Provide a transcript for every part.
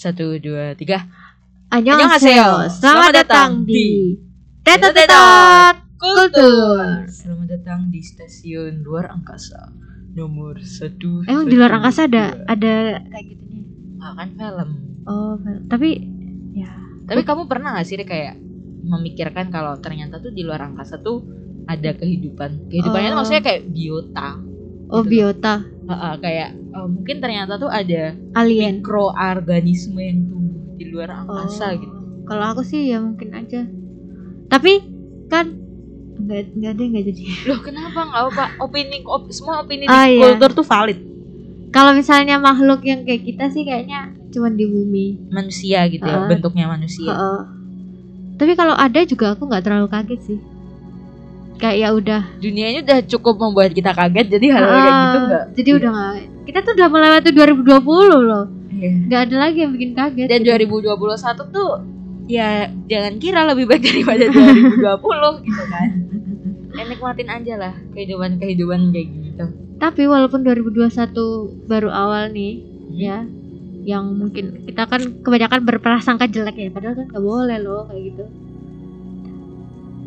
Satu, dua, tiga. Annyeonghaseyo. Selamat datang di Tetot Tetot Kultur. Selamat datang di stasiun luar angkasa nomor satu. Emang di luar angkasa ada dua. ada kayak gitunya. Ah, kan film. Oh, tapi ya. Tapi kamu pernah gak sih Ri, kayak memikirkan kalau ternyata tuh di luar angkasa tuh ada kehidupan. Kehidupannya tuh Oh. maksudnya kayak biota. Oh, Gitu. biota, Ah, kayak oh, mungkin ternyata tuh ada alien. mikroorganisme yang tumbuh di luar angkasa Oh. gitu. Kalau aku sih ya mungkin aja. Tapi kan enggak enggak ada enggak jadi. Loh kenapa nggak apa? Opini op- semua opini Oh, di iya. kultur tuh valid. Kalau misalnya makhluk yang kayak kita sih kayaknya cuma di bumi. Manusia gitu ya, Ah. bentuknya manusia. Heeh. Tapi kalau ada juga aku nggak terlalu kaget sih. Kayak ya udah. Dunia ini udah cukup membuat kita kaget, jadi hal, -hal kayak gitu Ah, enggak? Jadi udah nggak. Kita tuh udah melewati 2020 loh. Iya. Nggak ada lagi yang bikin kaget. Dan gitu. 2021 tuh ya jangan kira lebih baik daripada 2020 gitu kan. Ya, nikmatin aja lah kehidupan-kehidupan kayak gitu. Tapi walaupun 2021 baru awal nih, Hmm. ya, yang mungkin kita kan kebanyakan berprasangka jelek ya, padahal kan nggak boleh loh kayak gitu.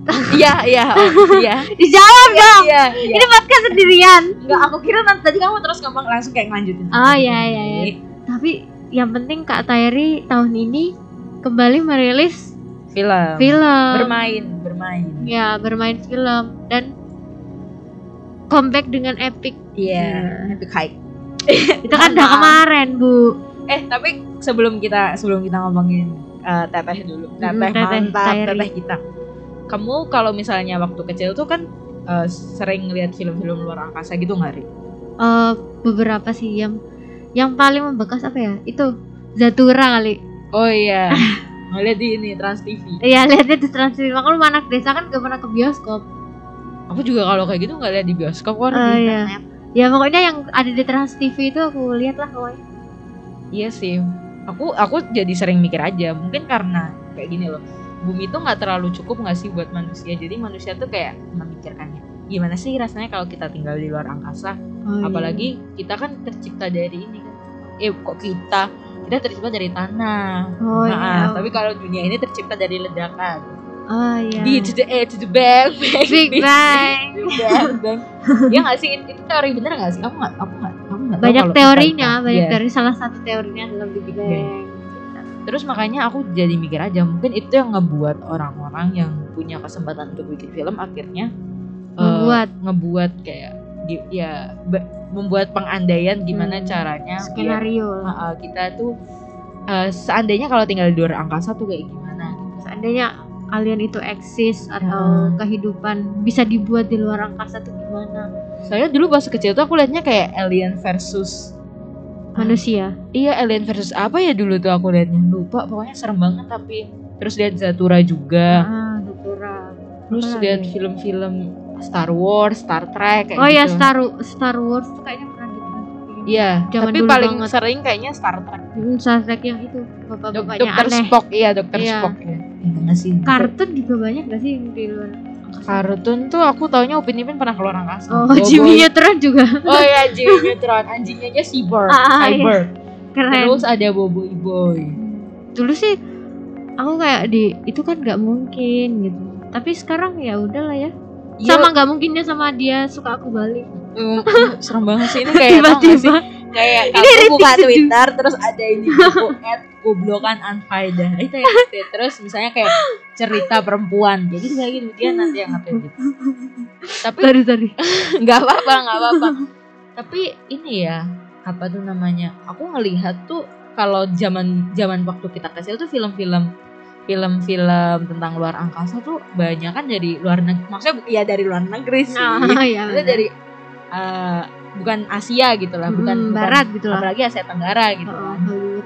Iya, iya, oh, iya. Dijawab dong. Iya, iya. Ini podcast sendirian. Enggak, aku kira nanti tadi kamu terus ngomong langsung kayak ngelanjutin. Oh iya iya iya. Tapi yang penting Kak Tairi tahun ini kembali merilis Film. film. Bermain, bermain. Ya, bermain film dan comeback dengan epic. Iya, epic high. Itu kan udah kemarin, Bu. Eh, tapi sebelum kita sebelum kita ngomongin eh, teteh dulu. Teteh, teteh, mantap, teteh kita. Kamu kalau misalnya waktu kecil tuh kan eh, sering lihat film-film luar angkasa gitu nggak, Ri? Eh, beberapa sih yang yang paling membekas apa ya? Itu Zatura kali. Oh iya. Ngeliat di ini Trans TV. Iya, lihatnya di Trans TV. Makanya lu anak desa kan gak pernah ke bioskop. Aku juga kalau kayak gitu nggak lihat di bioskop kan Oh, di iya. Ya pokoknya yang ada di Trans TV itu aku lihat lah pokoknya. Iya sih. Aku aku jadi sering mikir aja. Mungkin karena kayak gini loh. Bumi tuh nggak terlalu cukup nggak sih buat manusia. Jadi manusia tuh kayak memikirkannya. Gimana sih rasanya kalau kita tinggal di luar angkasa? Oh, iya. Apalagi kita kan tercipta dari ini kan. Eh kok kita? Kita tercipta dari tanah. Oh Nah, iya. tapi kalau dunia ini tercipta dari ledakan. Oh iya. B to the A to the bang, bang, Big Bang. bang, bang. Ya nggak sih itu teori bener nggak sih? Kamu nggak, kamu nggak, kamu nggak Banyak teorinya, banyak Iya. teori. Salah satu teorinya adalah Big Big Bang. Terus makanya aku jadi mikir aja mungkin itu yang ngebuat orang-orang yang punya kesempatan untuk bikin film akhirnya eh, Membuat. ngebuat kayak ya membuat pengandaian gimana Hmm. caranya Skenario. uh, uh, kita tuh uh, seandainya kalau tinggal di luar angkasa tuh kayak gimana gitu. Seandainya alien itu eksis atau Heeh. kehidupan bisa dibuat di luar angkasa tuh gimana? Saya dulu pas kecil tuh aku liatnya kayak alien versus Manusia. Iya alien versus apa ya dulu tuh aku liatnya lupa pokoknya serem banget tapi terus lihat Zatura juga Ah, Zatura. terus lihat film-film Star Wars Star Trek kayak Oh ya gitu. Star Star Wars tuh kayaknya pernah gitu. Iya, tapi paling banget. sering kayaknya Star Trek. Hmm, Star Trek yang itu Dok bapak-bapaknya Dokter aneh. Spock, iya Dokter Iya. Spock ya. Iya sih. Kartun juga banyak gak sih di luar? Kartun tuh aku taunya Upin Ipin pernah keluar angkasa. Oh, Bobo. Jimmy Neutron juga Oh iya Jimmy Neutron, anjingnya aja Cyborg, Ah, iya. Cyborg. keren. Terus ada Bobo Boy. Dulu sih aku kayak di itu kan nggak mungkin gitu. Tapi sekarang ya udahlah ya. Iya, Sama nggak mungkinnya sama dia suka aku balik. mm, serem banget sih ini kayak? Tiba-tiba Kayak Ini kamu buka Ritik Twitter terus ada ini buku at goblokan unfaida. Itu yang terus misalnya kayak cerita perempuan gitu kayak gitu dia nanti yang nge gitu. Tapi sorry sorry. nggak apa-apa nggak apa-apa tapi ini ya apa tuh namanya aku ngelihat tuh kalau zaman zaman waktu kita kecil tuh film-film film-film tentang luar angkasa tuh banyak kan dari luar negeri maksudnya ya dari luar negeri sih Nah, ya. Maksudnya dari eh, bukan Asia gitu lah bukan, Hmm, bukan- barat gitu lah. apalagi Asia Tenggara gitu Oh, kan Hollywood.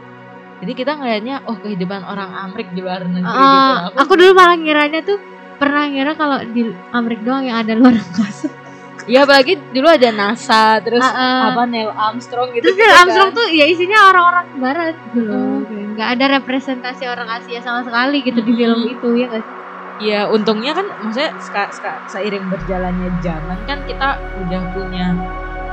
jadi kita ngelihatnya oh kehidupan orang Amrik di luar negeri Ah, gitu aku, aku dulu malah ngiranya tuh pernah ngira kalau di Amerika doang yang ada luar angkasa. ya apalagi dulu ada NASA terus Ah, ah. apa Neil Armstrong gitu Terus gitu Neil kan. Armstrong tuh ya isinya orang-orang barat gitu loh. Hmm. Nggak ada representasi orang Asia sama sekali gitu di Hmm. film itu ya guys. Ya untungnya kan maksudnya seiring berjalannya zaman kan kita udah punya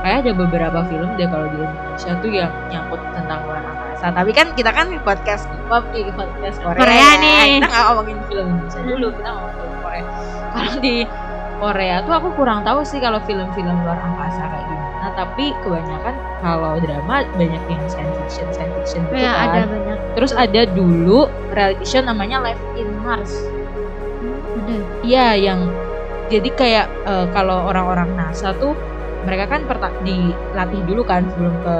kayak ada beberapa film deh kalau di Indonesia tuh yang nyangkut tentang luar angkasa tapi kan kita kan di podcast K-pop nih podcast Korea, Korea ya. nih. kita nggak ngomongin film Indonesia dulu kita ngomongin film Korea. Kalau di Korea tuh aku kurang tahu sih kalau film-film luar angkasa kayak gimana. Tapi kebanyakan kalau drama banyak yang science fiction science fiction gitu ya kan. ada banyak. Terus ada dulu reality show namanya Life in Mars. Ada. Iya yang jadi kayak eh, kalau orang-orang NASA tuh mereka kan dilatih dulu kan sebelum ke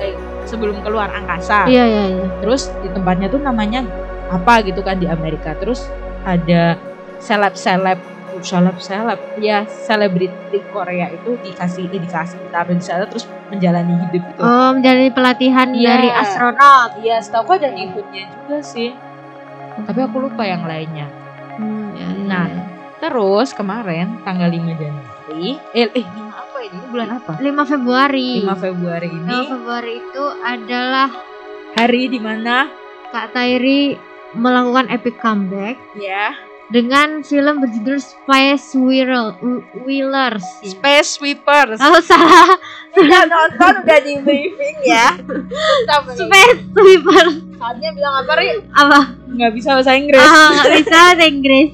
eh, sebelum keluar angkasa. iya iya iya Terus di tempatnya tuh namanya apa gitu kan di Amerika. Terus ada seleb-seleb seleb-seleb ya selebriti Korea itu dikasih eh, dikasih ditaruh di sana terus menjalani hidup gitu. oh menjalani pelatihan Iya. dari astronot Iya, setahu aku ada Nihunnya juga sih. Tapi aku lupa yang lainnya. Hmm, ya, ya, Nah, ya. Terus kemarin tanggal 5 Januari, eh, eh 5 apa ini? Ini bulan apa? 5 Februari 5 Februari ini 5 Februari itu adalah hari di mana Kak Tairi melakukan epic comeback ya dengan film berjudul Space Wheel- Wheelers. Space Sweepers. Oh salah, Udah nonton udah di briefing ya. Space Sweepers Saatnya bilang apa Ri? apa? Nggak bisa bahasa Inggris. Ah nggak bisa bahasa Inggris.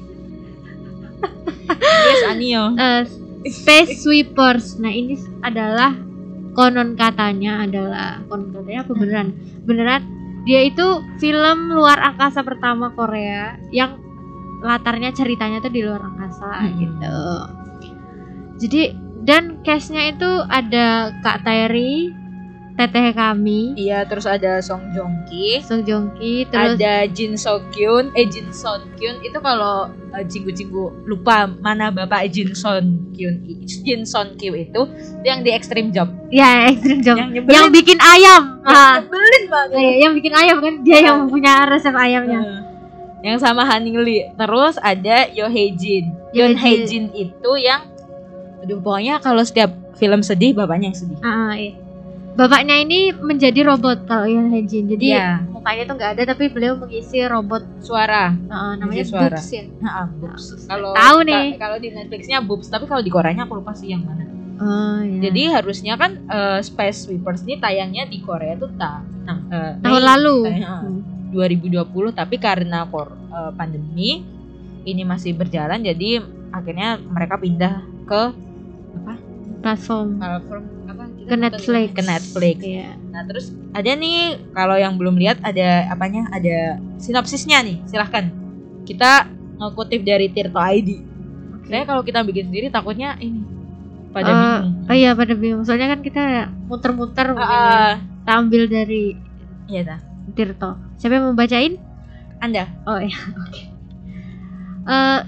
Inggris Anio. Eh, Space Sweepers. Nah ini adalah konon katanya adalah konon katanya apa beneran? Beneran dia itu film luar angkasa pertama Korea yang latarnya ceritanya tuh di luar angkasa Hmm. gitu. Jadi dan cast-nya itu ada Kak Terry, teteh kami, Iya, terus ada Song Joong Ki. Song Joong Ki, terus ada Jin So Kyun, eh Jin Son Kyun itu kalau eh, cinggu-cinggu lupa mana bapak Jin Son Kyun Jin Son Kyun itu itu yang di Extreme Job. Ya Extreme Job. Yang nyebelin. Yang bikin ayam. yang Ah, nyebelin banget. Eh, yang bikin ayam kan dia yang punya resep ayamnya. Yang sama Haning Lee. Terus ada Yo Hae Jin. Yo Hae Jin itu yang aduh pokoknya kalau setiap film sedih bapaknya yang sedih. Ah, iya. Bapaknya ini menjadi robot kalau Yoon Hae Jin. Jadi Iya. mukanya tuh nggak ada tapi beliau mengisi robot suara ah, namanya suara. Boobs ya. Nah, boobs. Kalau Tahu nih. Kalau di Netflixnya boobs, tapi kalau di Koreanya aku lupa sih yang mana. Oh, iya. Jadi harusnya kan eh, Space Sweepers ini tayangnya di Korea tuh ta nah, eh, tahun Mei, lalu. eh, eh, 2020 tapi karena kor eh, pandemi ini masih berjalan jadi akhirnya mereka pindah ke platform platform apa kita ke Netflix. ke Netflix. Iya. Nah terus ada nih kalau yang belum lihat ada apanya ada sinopsisnya nih silahkan kita ngekutip dari Tirto ID. Saya kalau kita bikin sendiri takutnya ini pada Eh, bingung. Oh iya pada bingung. Soalnya kan kita muter-muter mungkin ya. Ah, Kita ambil dari iya dah. Tirto. Siapa yang mau bacain? Anda Oh iya. Oke. Eh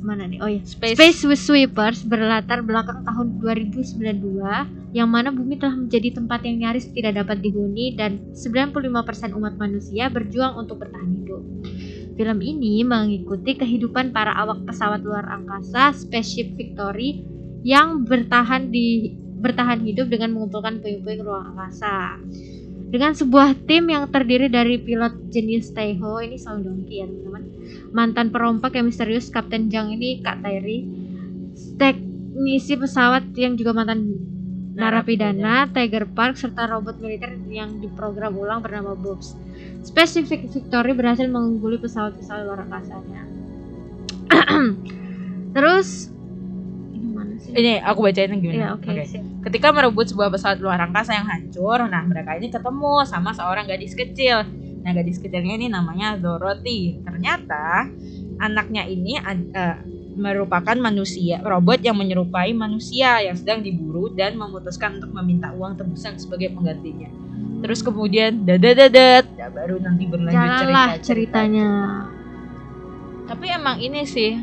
mana nih? Oh iya. Space, Space Sweepers berlatar belakang tahun 2092 yang mana bumi telah menjadi tempat yang nyaris tidak dapat dihuni dan 95% umat manusia berjuang untuk bertahan hidup. Film ini mengikuti kehidupan para awak pesawat luar angkasa Spaceship Victory yang bertahan di bertahan hidup dengan mengumpulkan puing-puing ruang angkasa. Dengan sebuah tim yang terdiri dari pilot jenius Taeho, ini Song Dong Ki ya teman-teman. Mantan perompak yang misterius Kapten Jang ini Kak Terry teknisi pesawat yang juga mantan narapidana Tiger Park serta robot militer yang diprogram ulang bernama Bobs. Specific Victory berhasil mengungguli pesawat-pesawat luar angkasanya terus sih? ini aku bacain yang gimana? Iya oke Oke. sip. Ketika merebut sebuah pesawat luar angkasa yang hancur, nah mereka ini ketemu sama seorang gadis kecil. Nah gadis kecilnya ini namanya Dorothy. Ternyata anaknya ini eh, merupakan manusia robot yang menyerupai manusia yang sedang diburu dan memutuskan untuk meminta uang tebusan sebagai penggantinya. Terus kemudian dadat ya baru nanti berlanjut Jalanlah cerita ceritanya Tapi emang ini sih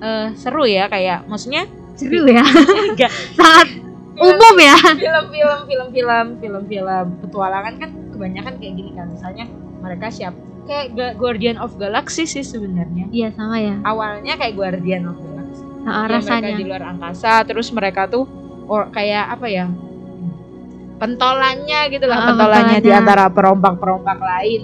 eh, seru ya kayak maksudnya seru ya? Sangat umum ya? Film-film film-film film-film petualangan kan kebanyakan kayak gini kan. Misalnya mereka siap. Kayak Guardian of Galaxy sih sebenarnya. Iya sama ya? Awalnya kayak Guardian of Galaxy. Nah, Ya, mereka rasanya. di luar angkasa terus mereka tuh or, kayak apa ya? Pentolannya gitu lah Ah, pentolannya di pentolannya. antara perompak-perompak lain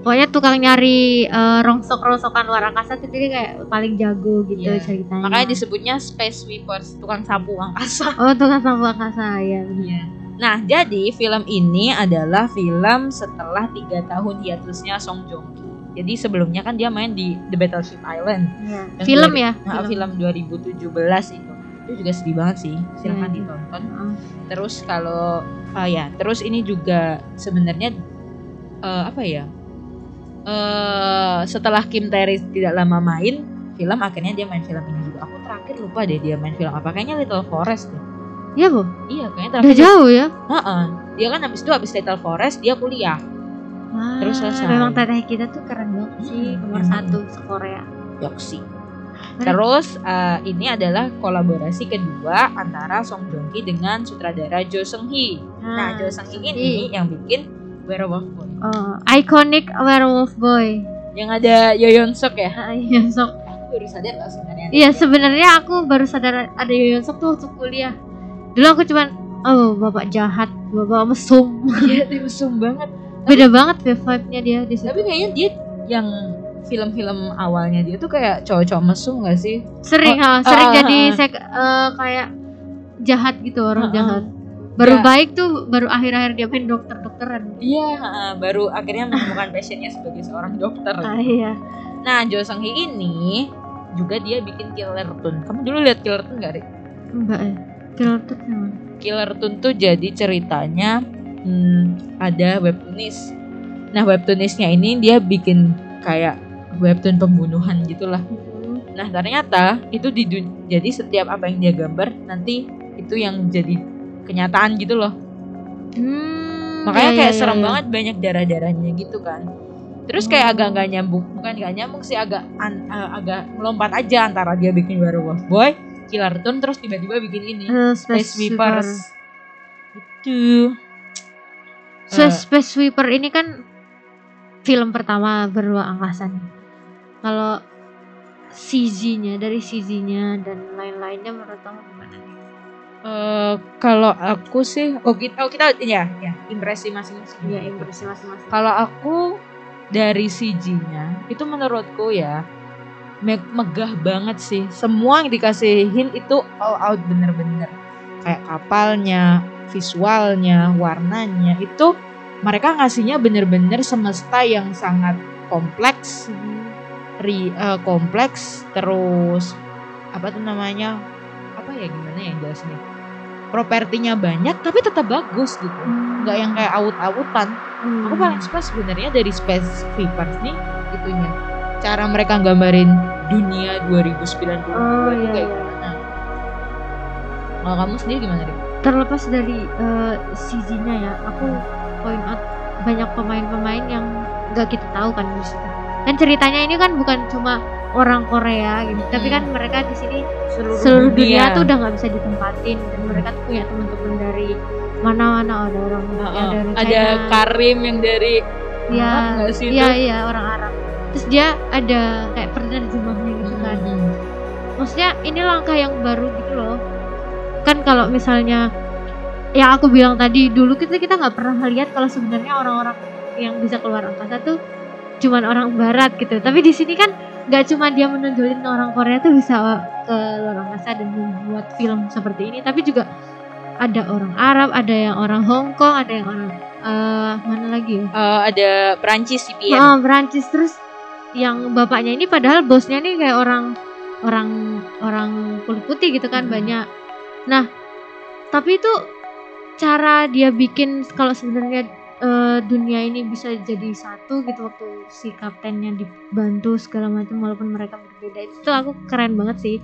pokoknya tukang nyari eh, rongsok-rongsokan luar angkasa tuh dia kayak paling jago gitu Iya. ceritanya Makanya disebutnya Space Sweepers, tukang sapu angkasa. oh tukang sapu angkasa ya benar. Iya. Nah, jadi film ini adalah film setelah tiga tahun hiatusnya Song Joong Ki. Jadi sebelumnya kan dia main di The Battleship Island. Yang film ya Nah, film 2017 itu. Itu juga sedih banget sih. Silahkan Iya. ditonton. Heeh. Terus kalau ah ya, terus ini juga sebenarnya eh, apa ya? Eh setelah Kim Tae tidak lama main film, akhirnya dia main film ini juga. Aku terakhir lupa deh dia main film apa. Kayaknya Little Forest deh. Iya bu Iya, kayaknya udah terakhir. jauh ya Heeh. Dia kan habis itu habis Little Forest dia kuliah. Wah, Terus selesai. memang teteh kita tuh keren banget sih Hmm, nomor satu se Korea Yoksi. Terus eh, ini adalah kolaborasi kedua antara Song Joong Ki dengan sutradara Jo Seung Hee. Nah, Jo Seung Hee ini yang bikin Werewolf Boy. oh, iconic werewolf boy Yang ada Yoyon Sok ya. Ah, iya sok Aku baru sadar loh sebenarnya. Iya sebenarnya aku baru sadar ada Yoyon Sok tuh waktu kuliah. Dulu aku cuman oh bapak jahat, bapak mesum. Iya, dia mesum banget. Beda banget deh vibe-nya dia di situ. Tapi kayaknya dia yang film-film awalnya dia tuh kayak cowok-cowok mesum gak sih? Sering Oh, ha, sering ah, jadi sek, eh, kayak jahat gitu orang ah. jahat. Baru Ya. baik tuh baru akhir-akhir dia main dokter-dokteran. Iya, baru akhirnya menemukan passionnya sebagai seorang dokter. Ah iya. Nah, Jo Seung Hee ini juga dia bikin Killer Tune. Kamu dulu lihat Killer Tune gak, Rik? Enggak ya. Killer emang. Killer Tune tuh jadi ceritanya hmm, ada webtoonis. Nah, webtoonisnya ini dia bikin kayak webtoon pembunuhan gitulah. Nah, ternyata itu di jadi setiap apa yang dia gambar nanti itu yang jadi kenyataan gitu loh. Hmm, Makanya iya, kayak iya, serem iya. banget banyak darah-darahnya gitu kan. Terus kayak Oh. agak nggak nyambung, bukan nggak nyambung sih agak an- eh, agak melompat aja antara dia bikin Werewolf Boy, Killer Tune terus tiba-tiba bikin ini Eh, Space Sweeper. Sweepers. Itu. So, Eh. Space Sweeper ini kan film pertama beruang angkasa nih. Kalau CG-nya dari CG-nya dan lain-lainnya menurut kamu gimana nih? Eh, kalau aku sih, oh kita, oh kita ya, ya impresi masing-masing. Iya, impresi masing-masing. Kalau aku dari CG-nya itu menurutku ya me- megah banget sih. Semua yang dikasihin itu all out bener-bener. Kayak kapalnya, visualnya, warnanya itu mereka ngasihnya bener-bener semesta yang sangat kompleks, ri, eh, kompleks terus apa tuh namanya apa ya gimana ya jelasnya? Propertinya banyak tapi tetap bagus gitu. Nggak yang kayak awut-awutan. Hmm. aku paling suka sebenarnya dari Space Vipers nih itunya. Cara mereka gambarin dunia 2090 Oh, itu iya, kayak iya. gimana. Kalau kamu sendiri gimana deh terlepas dari eh, CG-nya ya, aku point out banyak pemain-pemain yang gak kita tahu kan situ. Kan ceritanya ini kan bukan cuma orang Korea gitu, tapi Hmm. kan mereka di sini seluruh, seluruh dunia, tuh udah nggak bisa ditempatin dan mereka tuh punya teman-teman dari mana-mana ada orang Heeh. yang dari ada China, Karim yang dari Iya, Arab sih iya itu? iya orang Arab. Terus dia ada kayak penerjemahnya gitu kan. Mm-mm. Maksudnya ini langkah yang baru gitu loh. Kan kalau misalnya yang aku bilang tadi dulu kita kita nggak pernah lihat kalau sebenarnya orang-orang yang bisa keluar angkasa tuh cuman orang barat gitu. Tapi di sini kan nggak cuma dia menonjolin orang Korea tuh bisa ke luar angkasa dan membuat film seperti ini, tapi juga ada orang Arab, ada yang orang Hong Kong, ada yang orang eh mana lagi ya? Eh, ada Perancis CPN Oh, Perancis terus yang bapaknya ini padahal bosnya nih kayak orang orang orang kulit putih gitu kan Hmm. banyak. Nah, tapi itu cara dia bikin kalau sebenarnya eh, dunia ini bisa jadi satu gitu waktu si kaptennya dibantu segala macam walaupun mereka berbeda. Itu tuh aku keren banget sih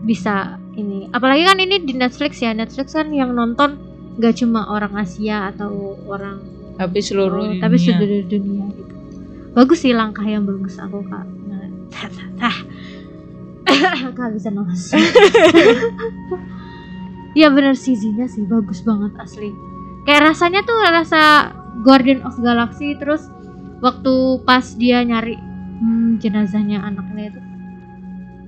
bisa ini. Apalagi kan ini di Netflix ya. Netflix kan yang nonton gak cuma orang Asia atau orang tapi seluruh Oh, dunia. tapi seluruh dunia gitu. Bagus sih langkah yang bagus aku kak. Nah, kak bisa nafas Iya bener CG-nya sih bagus banget asli. Kayak rasanya tuh rasa Guardian of Galaxy terus waktu pas dia nyari hmm, jenazahnya anaknya itu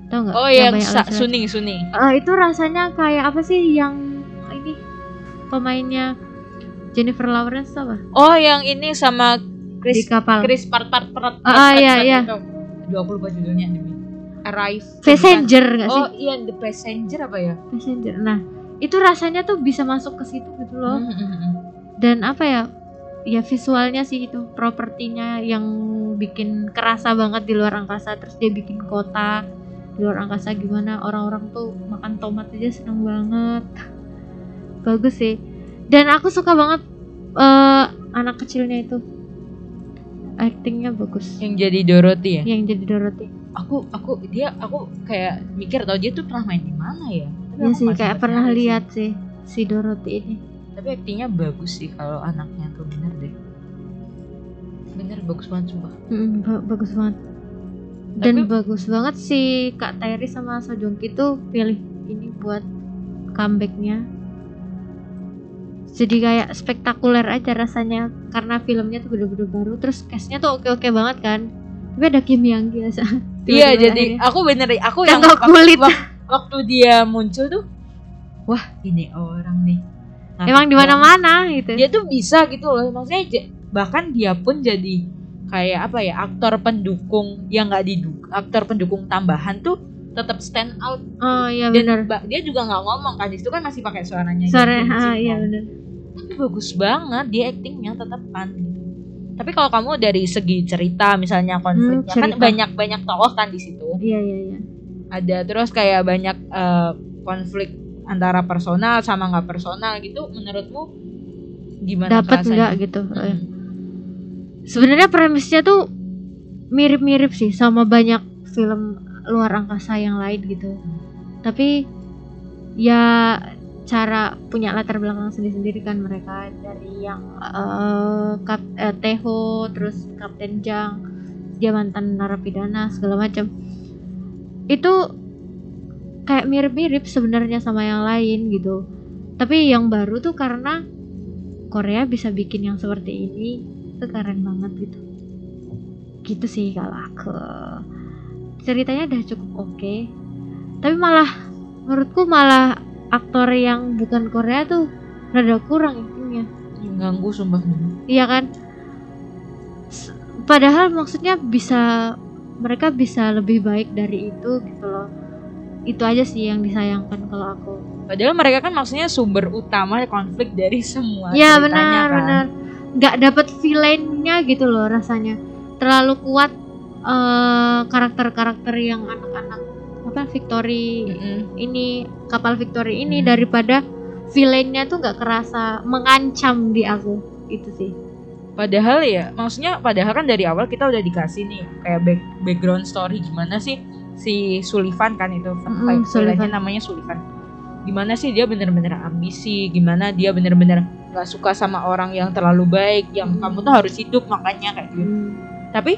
tau nggak oh yang banyak sa- laki-laki. Suning Suning Eh, itu rasanya kayak apa sih yang ini pemainnya Jennifer Lawrence apa oh yang ini sama Chris di kapal. Chris part part part Ah, ah, iya, iya. Aduh aku lupa judulnya demi Arrive Passenger nggak sih? Oh iya The Passenger apa ya Passenger. Nah, itu rasanya tuh bisa masuk ke situ gitu loh. Hmm, hmm, hmm. Dan apa ya? Ya visualnya sih itu propertinya yang bikin kerasa banget di luar angkasa. Terus dia bikin kota di luar angkasa gimana orang-orang tuh makan tomat aja seneng banget. Bagus sih. Dan aku suka banget eh, anak kecilnya itu. Actingnya bagus. Yang jadi Dorothy ya Yang jadi Dorothy. Aku aku dia aku kayak mikir tau dia tuh pernah main di mana ya Tapi aku sih kayak pernah sih. lihat sih si Dorothy ini. Tapi aktingnya bagus sih kalau anaknya tuh bener bagus banget sumpah Mm, ba- bagus banget. Dan Tapi- bagus banget sih Kak Terry sama So Joong Ki tuh pilih ini buat comebacknya. Jadi kayak spektakuler aja rasanya karena filmnya tuh bener-bener baru. Terus castnya tuh oke-oke banget kan. Tapi ada Kim Yang biasa. Iya jadi aku bener aku yang kulit. wak- waktu dia muncul tuh Wah ini orang nih Ngakak Emang di banget. mana-mana gitu. dia tuh bisa gitu loh maksudnya bahkan dia pun jadi kayak apa ya aktor pendukung yang nggak diduk aktor pendukung tambahan tuh tetap stand out Oh iya dan benar. dia juga nggak ngomong kan di situ kan masih pakai suaranya Sore, Jin ah, iya kan. benar. tapi bagus banget dia actingnya tetap fun gitu tapi kalau kamu dari segi cerita misalnya konfliknya kan cerita. banyak banyak tokoh kan di situ Iya iya iya. ada terus kayak banyak eh, konflik antara personal sama nggak personal gitu menurutmu gimana Dapat enggak gitu. Mm. Sebenarnya premisnya tuh mirip-mirip sih sama banyak film luar angkasa yang lain gitu. Tapi ya cara punya latar belakang sendiri-sendiri kan mereka. Dari yang eh, kap, eh, Teho terus Kapten Jang dia mantan narapidana segala macam. Itu kayak mirip-mirip sebenarnya sama yang lain gitu. Tapi yang baru tuh karena Korea bisa bikin yang seperti ini itu keren banget gitu. Gitu sih kalau aku. Ceritanya udah cukup oke. Tapi malah menurutku malah aktor yang bukan Korea tuh rada kurang intinya ganggu sumpah iya kan? S- padahal maksudnya bisa mereka bisa lebih baik dari itu gitu loh. Itu aja sih yang disayangkan kalau aku. Padahal mereka kan maksudnya sumber utama konflik dari semua ya ceritanya benar kan. benar nggak dapet villainnya gitu loh rasanya. Terlalu kuat eh, karakter-karakter yang anak-anak apa Victory Mm-mm. ini kapal Victory ini Hmm. daripada villainnya tuh nggak kerasa mengancam di aku. Itu sih. Padahal ya maksudnya padahal kan dari awal kita udah dikasih nih kayak back- background story gimana sih si Sullivan kan itu villainnya namanya Sullivan. Gimana sih dia bener-bener ambisi gimana dia bener-bener nggak suka sama orang yang terlalu baik yang Mm. kamu tuh harus hidup makanya kayak gitu. Hmm. tapi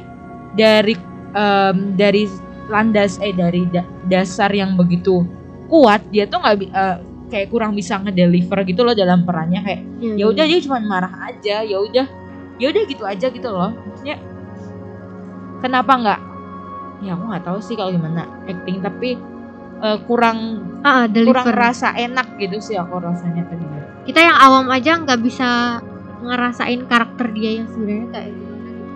dari em, dari landas eh dari da- dasar yang begitu kuat dia tuh nggak eh, kayak kurang bisa ngedeliver gitu loh dalam perannya kayak Iya, ya udah dia cuma marah aja ya udah ya udah gitu aja gitu loh. Maksudnya kenapa nggak? Ya aku nggak tahu sih kalau gimana acting tapi eh, kurang ah, ah, kurang rasa enak gitu sih aku rasanya tadi kita yang awam aja nggak bisa ngerasain karakter dia yang sebenarnya kayak gimana gitu.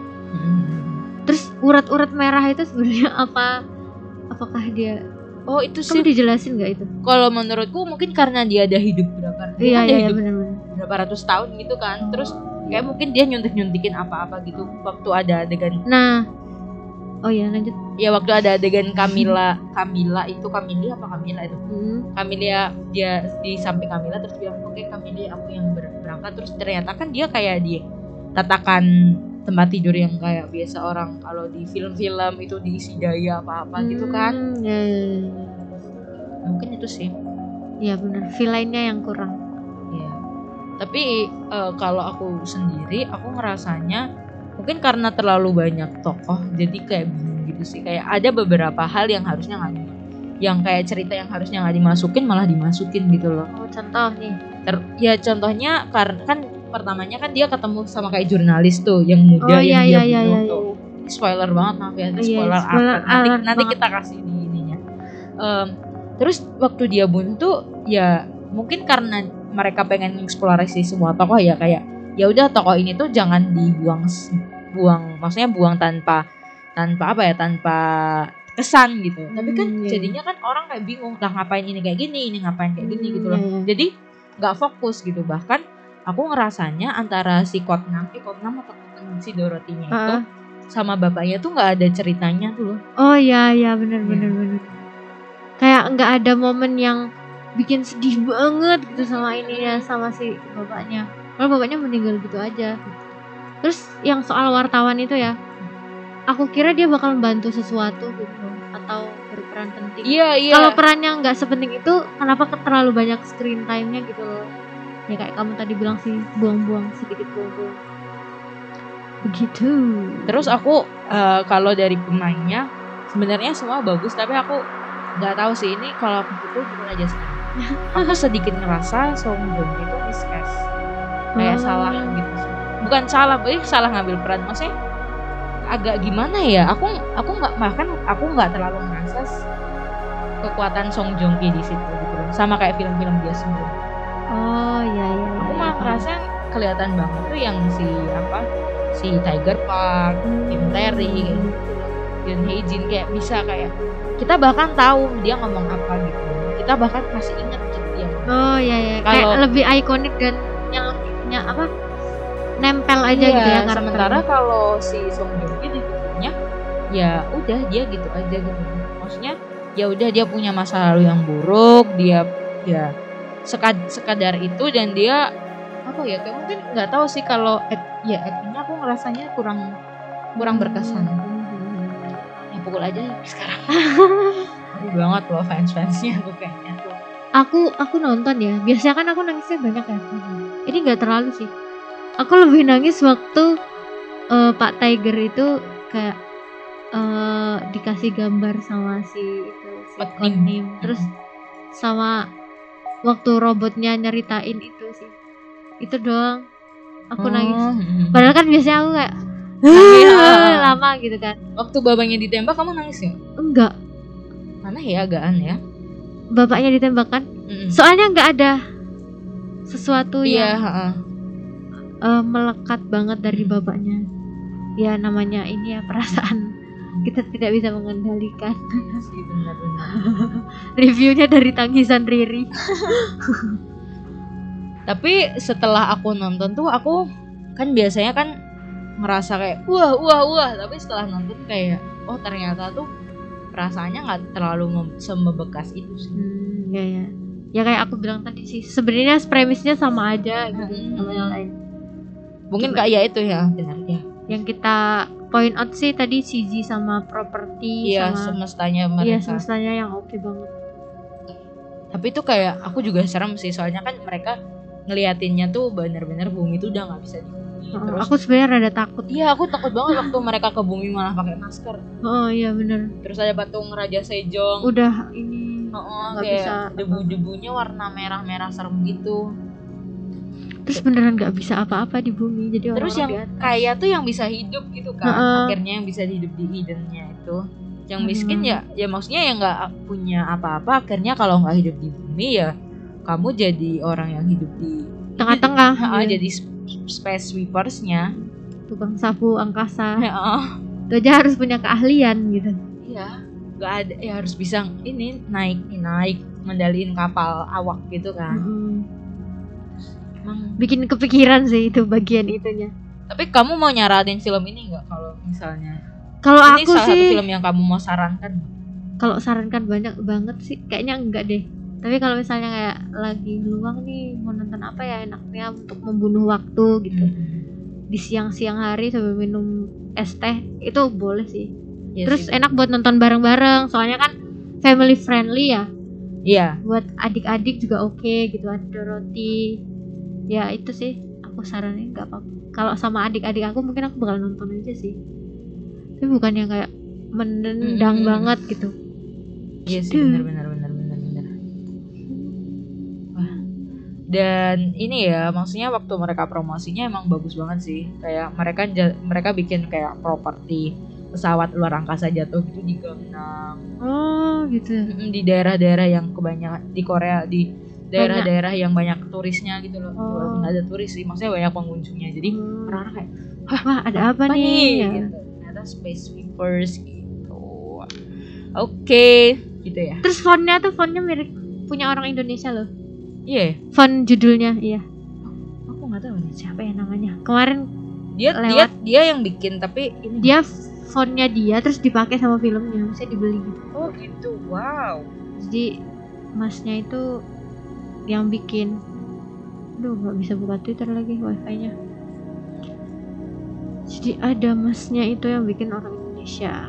terus urat-urat merah itu sebenarnya apa apakah dia oh itu kamu sih. dijelasin nggak itu? Kalau menurutku mungkin karena dia ada hidup berapa iya ada iya iya hidup benar-benar berapa ratus tahun gitu kan. Terus kayak mungkin dia nyuntik nyuntikin apa-apa gitu waktu ada adegan. Nah oh iya lanjut ya waktu ada adegan Camilla. Camilla itu Camilla apa Camilla itu? Hmm. Camilla dia di samping Camilla terus bilang oke Camilla aku yang ber- berangkat. Terus ternyata kan dia kayak di tatakan tempat tidur yang kayak biasa orang kalau di film-film itu diisi daya apa-apa gitu kan. Hmm, ya, ya, ya. mungkin itu sih. Iya benar. Villainnya yang kurang. Ya tapi eh, kalau aku sendiri aku ngerasanya mungkin karena terlalu banyak tokoh jadi kayak gitu sih kayak ada beberapa hal yang harusnya nggak yang kayak cerita yang harusnya nggak dimasukin malah dimasukin gitu loh oh, contoh nih Ter- ya contohnya karena kan pertamanya kan dia ketemu sama kayak jurnalis tuh yang muda oh iya yang iya dia iya bunuh iya tuh. Ini spoiler banget maaf ya Iya, spoiler, spoiler alert. nanti alert nanti banget. kita kasih di ininya Em, terus waktu dia bunuh tuh ya mungkin karena mereka pengen eksplorasi semua tokoh ya kayak ya udah tokoh ini tuh jangan dibuang buang maksudnya buang tanpa tanpa apa ya tanpa kesan gitu tapi kan Hmm, iya, jadinya kan orang kayak bingung lah ngapain ini kayak gini ini ngapain kayak gini Hmm, gitu loh iya, iya. jadi nggak fokus gitu bahkan aku ngerasanya antara si Kotnam eh Kotnam atau Kotnam si Dorotinya itu Ah. sama bapaknya tuh nggak ada ceritanya tuh loh Oh iya iya benar Iya. benar benar. Kayak nggak ada momen yang bikin sedih banget gitu sama ini ya sama si bapaknya. Kalau bapaknya meninggal gitu aja. Terus yang soal wartawan itu ya, aku kira dia bakal membantu sesuatu gitu atau berperan penting. iya iya Kalau perannya nggak sepenting itu, kenapa ke- terlalu banyak screen time-nya gitu loh? Ya kayak kamu tadi bilang sih, buang-buang sedikit buang-buang. Begitu. Terus aku eh, kalau dari pemainnya sebenarnya semua bagus tapi aku nggak tahu sih ini kalau aku itu bukan aja sih. aku sedikit ngerasa Song Joong Ki itu miscast kayak Oh. salah gitu sih. Bukan salah, berarti salah ngambil peran maksudnya agak gimana ya? Aku aku nggak bahkan aku nggak terlalu ngerasa s- kekuatan Song Joong Ki di situ gitu loh. Sama kayak film-film dia sebelumnya. Oh iya iya. iya, Aku iya, malah paham. ngerasa kelihatan banget tuh yang si apa si Tiger Park, Tim Terry kayak gitu. Hei Jin kayak bisa kayak kita bahkan tahu dia ngomong apa gitu. Kita bahkan masih ingat gitu dia. Oh iya iya. Kalau- Kayak lebih ikonik dan yang yang apa? Aja Iya, gitu ya karakternya. sementara kalau si Song Joong Ki di filmnya ya udah dia gitu aja gitu. Maksudnya ya udah dia punya masa lalu yang buruk, dia ya sekad, sekadar itu dan dia apa ya kayak mungkin nggak tahu sih kalau act- ya actingnya aku ngerasanya kurang kurang berkesan. Ya pukul aja sekarang. aku banget loh fans fansnya aku kayaknya tuh. Aku aku nonton ya. Biasanya kan aku nangisnya banyak ya. Ini nggak terlalu sih. Aku lebih nangis waktu eh, Pak Tiger itu kayak eh, dikasih gambar sama si itu si. Terus sama waktu robotnya nyeritain itu sih. Itu doang. Aku nangis. Oh, mm. Padahal kan biasanya aku kayak Nangis. lama gitu kan. Waktu babanya ditembak kamu nangis ya? Enggak, Mana ya agaan ya? bapaknya ditembakkan. Mm-mm. Soalnya nggak ada sesuatu Iya, yang heeh. Eh, melekat banget dari bapaknya. Ya namanya ini ya perasaan kita tidak bisa mengendalikan. Iya sih benar-benar. Reviewnya dari tangisan Riri. Tapi setelah aku nonton tuh aku kan biasanya kan ngerasa kayak wah wah wah tapi setelah nonton kayak oh ternyata tuh perasaannya nggak terlalu semebekas itu sih. Hmm, ya ya. Ya kayak aku bilang tadi sih, sebenarnya premisnya sama aja gitu Hmm. sama yang lain. Mungkin kayak ya itu ya benar ya. Yang kita point out sih tadi CG sama properti Iya sama semestanya Iya mereka. semestanya yang oke banget. Tapi itu kayak aku juga serem sih soalnya kan mereka ngeliatinnya tuh bener-bener bumi tuh udah nggak bisa. Heeh, Terus aku sebenarnya rada takut. Iya aku takut banget waktu mereka ke bumi malah pakai masker. Oh iya bener. Terus ada patung Raja Sejong. Udah ini Oh, nggak kayak bisa. debu-debunya warna merah-merah serem gitu. Terus beneran nggak bisa apa-apa di bumi. Jadi Terus yang di atas. kaya tuh yang bisa hidup gitu kan. Heeh. Akhirnya yang bisa hidup di Edennya itu. Yang Hmm. miskin ya, ya maksudnya yang nggak punya apa-apa. Akhirnya kalau nggak hidup di bumi ya kamu jadi orang yang hidup di tengah-tengah iya. jadi sp- space sweepersnya. tukang sapu angkasa. Heeh. Itu aja harus punya keahlian gitu. Iya, nggak ada ya harus bisa ini naik naik mendaliin kapal awak gitu kan. Mm-mm. Emang Bikin kepikiran sih itu bagian itunya. Tapi kamu mau nyaranin film ini nggak kalau misalnya Kalau aku salah satu sih film yang kamu mau sarankan? kalau sarankan banyak banget sih kayaknya enggak deh. Tapi kalau misalnya kayak lagi luang nih mau nonton apa ya enaknya untuk membunuh waktu gitu. Di siang-siang hari sambil minum es teh itu boleh sih. Iya Terus sih. enak buat nonton bareng-bareng soalnya kan family friendly ya. Iya, buat adik-adik juga oke gitu ada roti ya itu sih aku saranin nggak apa-apa kalau sama adik-adik aku mungkin aku bakal nonton aja sih tapi bukan yang kayak mendendang Mm-mm. banget gitu iya sih Gitu. benar benar benar benar benar. Wah. Dan ini ya, maksudnya waktu mereka promosinya emang bagus banget sih. Kayak mereka mereka bikin kayak properti pesawat luar angkasa jatuh gitu di Gangnam oh gitu Mm, di daerah-daerah yang kebanyakan di Korea di daerah-daerah yang banyak turisnya gitu loh Oh. ada turis sih maksudnya banyak pengunjungnya jadi Hmm. orang-orang kayak Wah, ada apa, nih? Ya. gitu. ternyata space sweepers gitu oke gitu ya Terus fontnya tuh fontnya mirip punya orang Indonesia loh. iya Font judulnya, iya. aku nggak tahu nih Siapa ya namanya? Kemarin dia dia Lewat. dia yang bikin tapi ini dia fontnya dia terus dipakai sama filmnya, maksudnya dibeli gitu. oh gitu wow Jadi masnya itu yang bikin. Duh, nggak bisa buka Twitter lagi wifi-nya. Jadi ada masnya itu yang bikin orang Indonesia.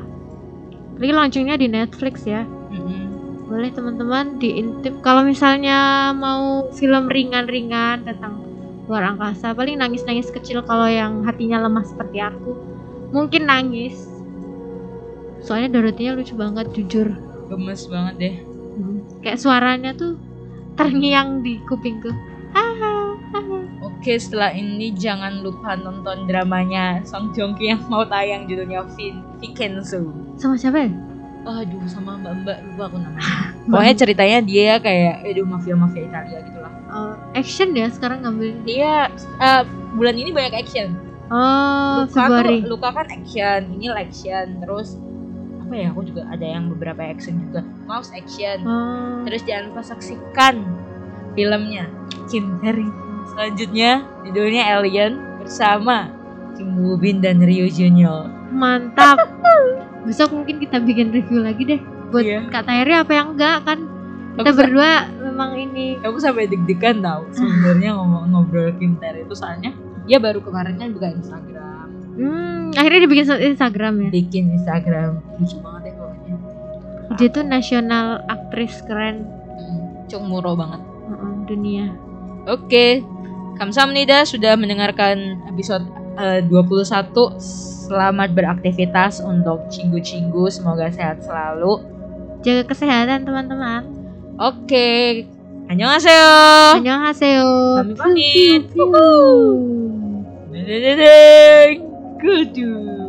Lagi launchingnya di Netflix ya. Mm-mm. boleh teman-teman diintip kalau misalnya mau film ringan-ringan tentang luar angkasa paling nangis-nangis kecil kalau yang hatinya lemah seperti aku mungkin nangis soalnya Dorothy-nya lucu banget jujur gemes banget deh Hmm. kayak suaranya tuh terngiang di kupingku. Oke, setelah ini jangan lupa nonton dramanya Song Joong Ki yang mau tayang judulnya Vin Vincenzo. sama siapa ya Aduh, sama mbak-mbak lupa aku namanya. Pokoknya ceritanya dia kayak aduh mafia-mafia Italia gitu lah. Oh, action ya sekarang ngambil Dia eh, bulan ini banyak action. oh Luka tuh, Luka kan action, ini action, terus apa ya? Aku juga ada yang beberapa action juga. Mouse action. oh. Terus jangan lupa saksikan filmnya Kim Tae Selanjutnya judulnya Alien bersama Kim Woo Bin dan Rio Junior. mantap besok mungkin kita bikin review lagi deh buat Iya. Kak Tairi apa yang enggak kan kita Aku berdua memang ini Aku sampai deg-degan tau sebenarnya ngomong ngobrol Kim Tae itu soalnya dia baru kemarin kan buka Instagram, hmm, akhirnya dibikin Instagram ya bikin Instagram lucu banget ya pokoknya. dia tuh nasional aktris keren Hmm, Cung muro banget. Heeh, dunia Oke, Kamsahamnida sudah mendengarkan episode eh, 21. Selamat beraktivitas untuk cinggu-cinggu, semoga sehat selalu. jaga kesehatan teman-teman Oke, annyeonghaseyo. annyeonghaseyo Kami pamit. Piu, Good dude.